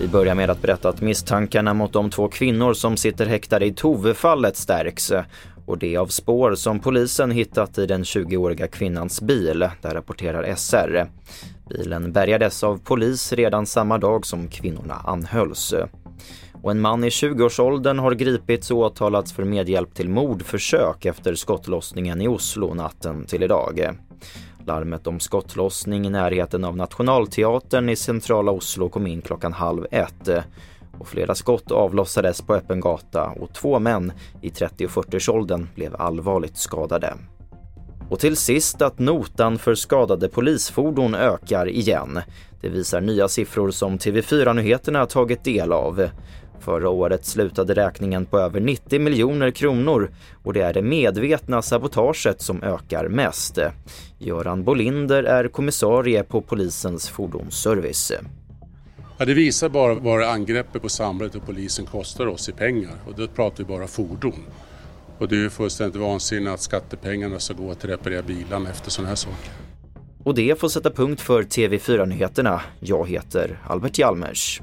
Vi börjar med att berätta att misstankarna mot de två kvinnor som sitter häktade i Tove-fallet stärks och det av spår som polisen hittat i den 20-åriga kvinnans bil, där rapporterar SR. Bilen bärgades av polis redan samma dag som kvinnorna anhölls. Och en man i 20-årsåldern har gripits och åtalats för medhjälp till mordförsök efter skottlossningen i Oslo natten till idag. Larmet om skottlossning i närheten av Nationalteatern i centrala Oslo kom in klockan halv ett och flera skott avlossades på öppen gata och två män i 30 och 40-årsåldern blev allvarligt skadade. Och till sist att notan för skadade polisfordon ökar igen. Det visar nya siffror som TV4 Nyheterna tagit del av. Förra året slutade räkningen på över 90 miljoner kronor och det är det medvetna sabotaget som ökar mest. Göran Bolinder är kommissarie på polisens fordonsservice. Ja, det visar bara vad angreppet på samhället och polisen kostar oss i pengar och då pratar vi bara fordon. Och det är ju fullständigt vansinnigt att skattepengarna ska gå till att reparera bilarna efter sådana här saker. Och det får sätta punkt för TV4 Nyheterna. Jag heter Albert Hjalmers.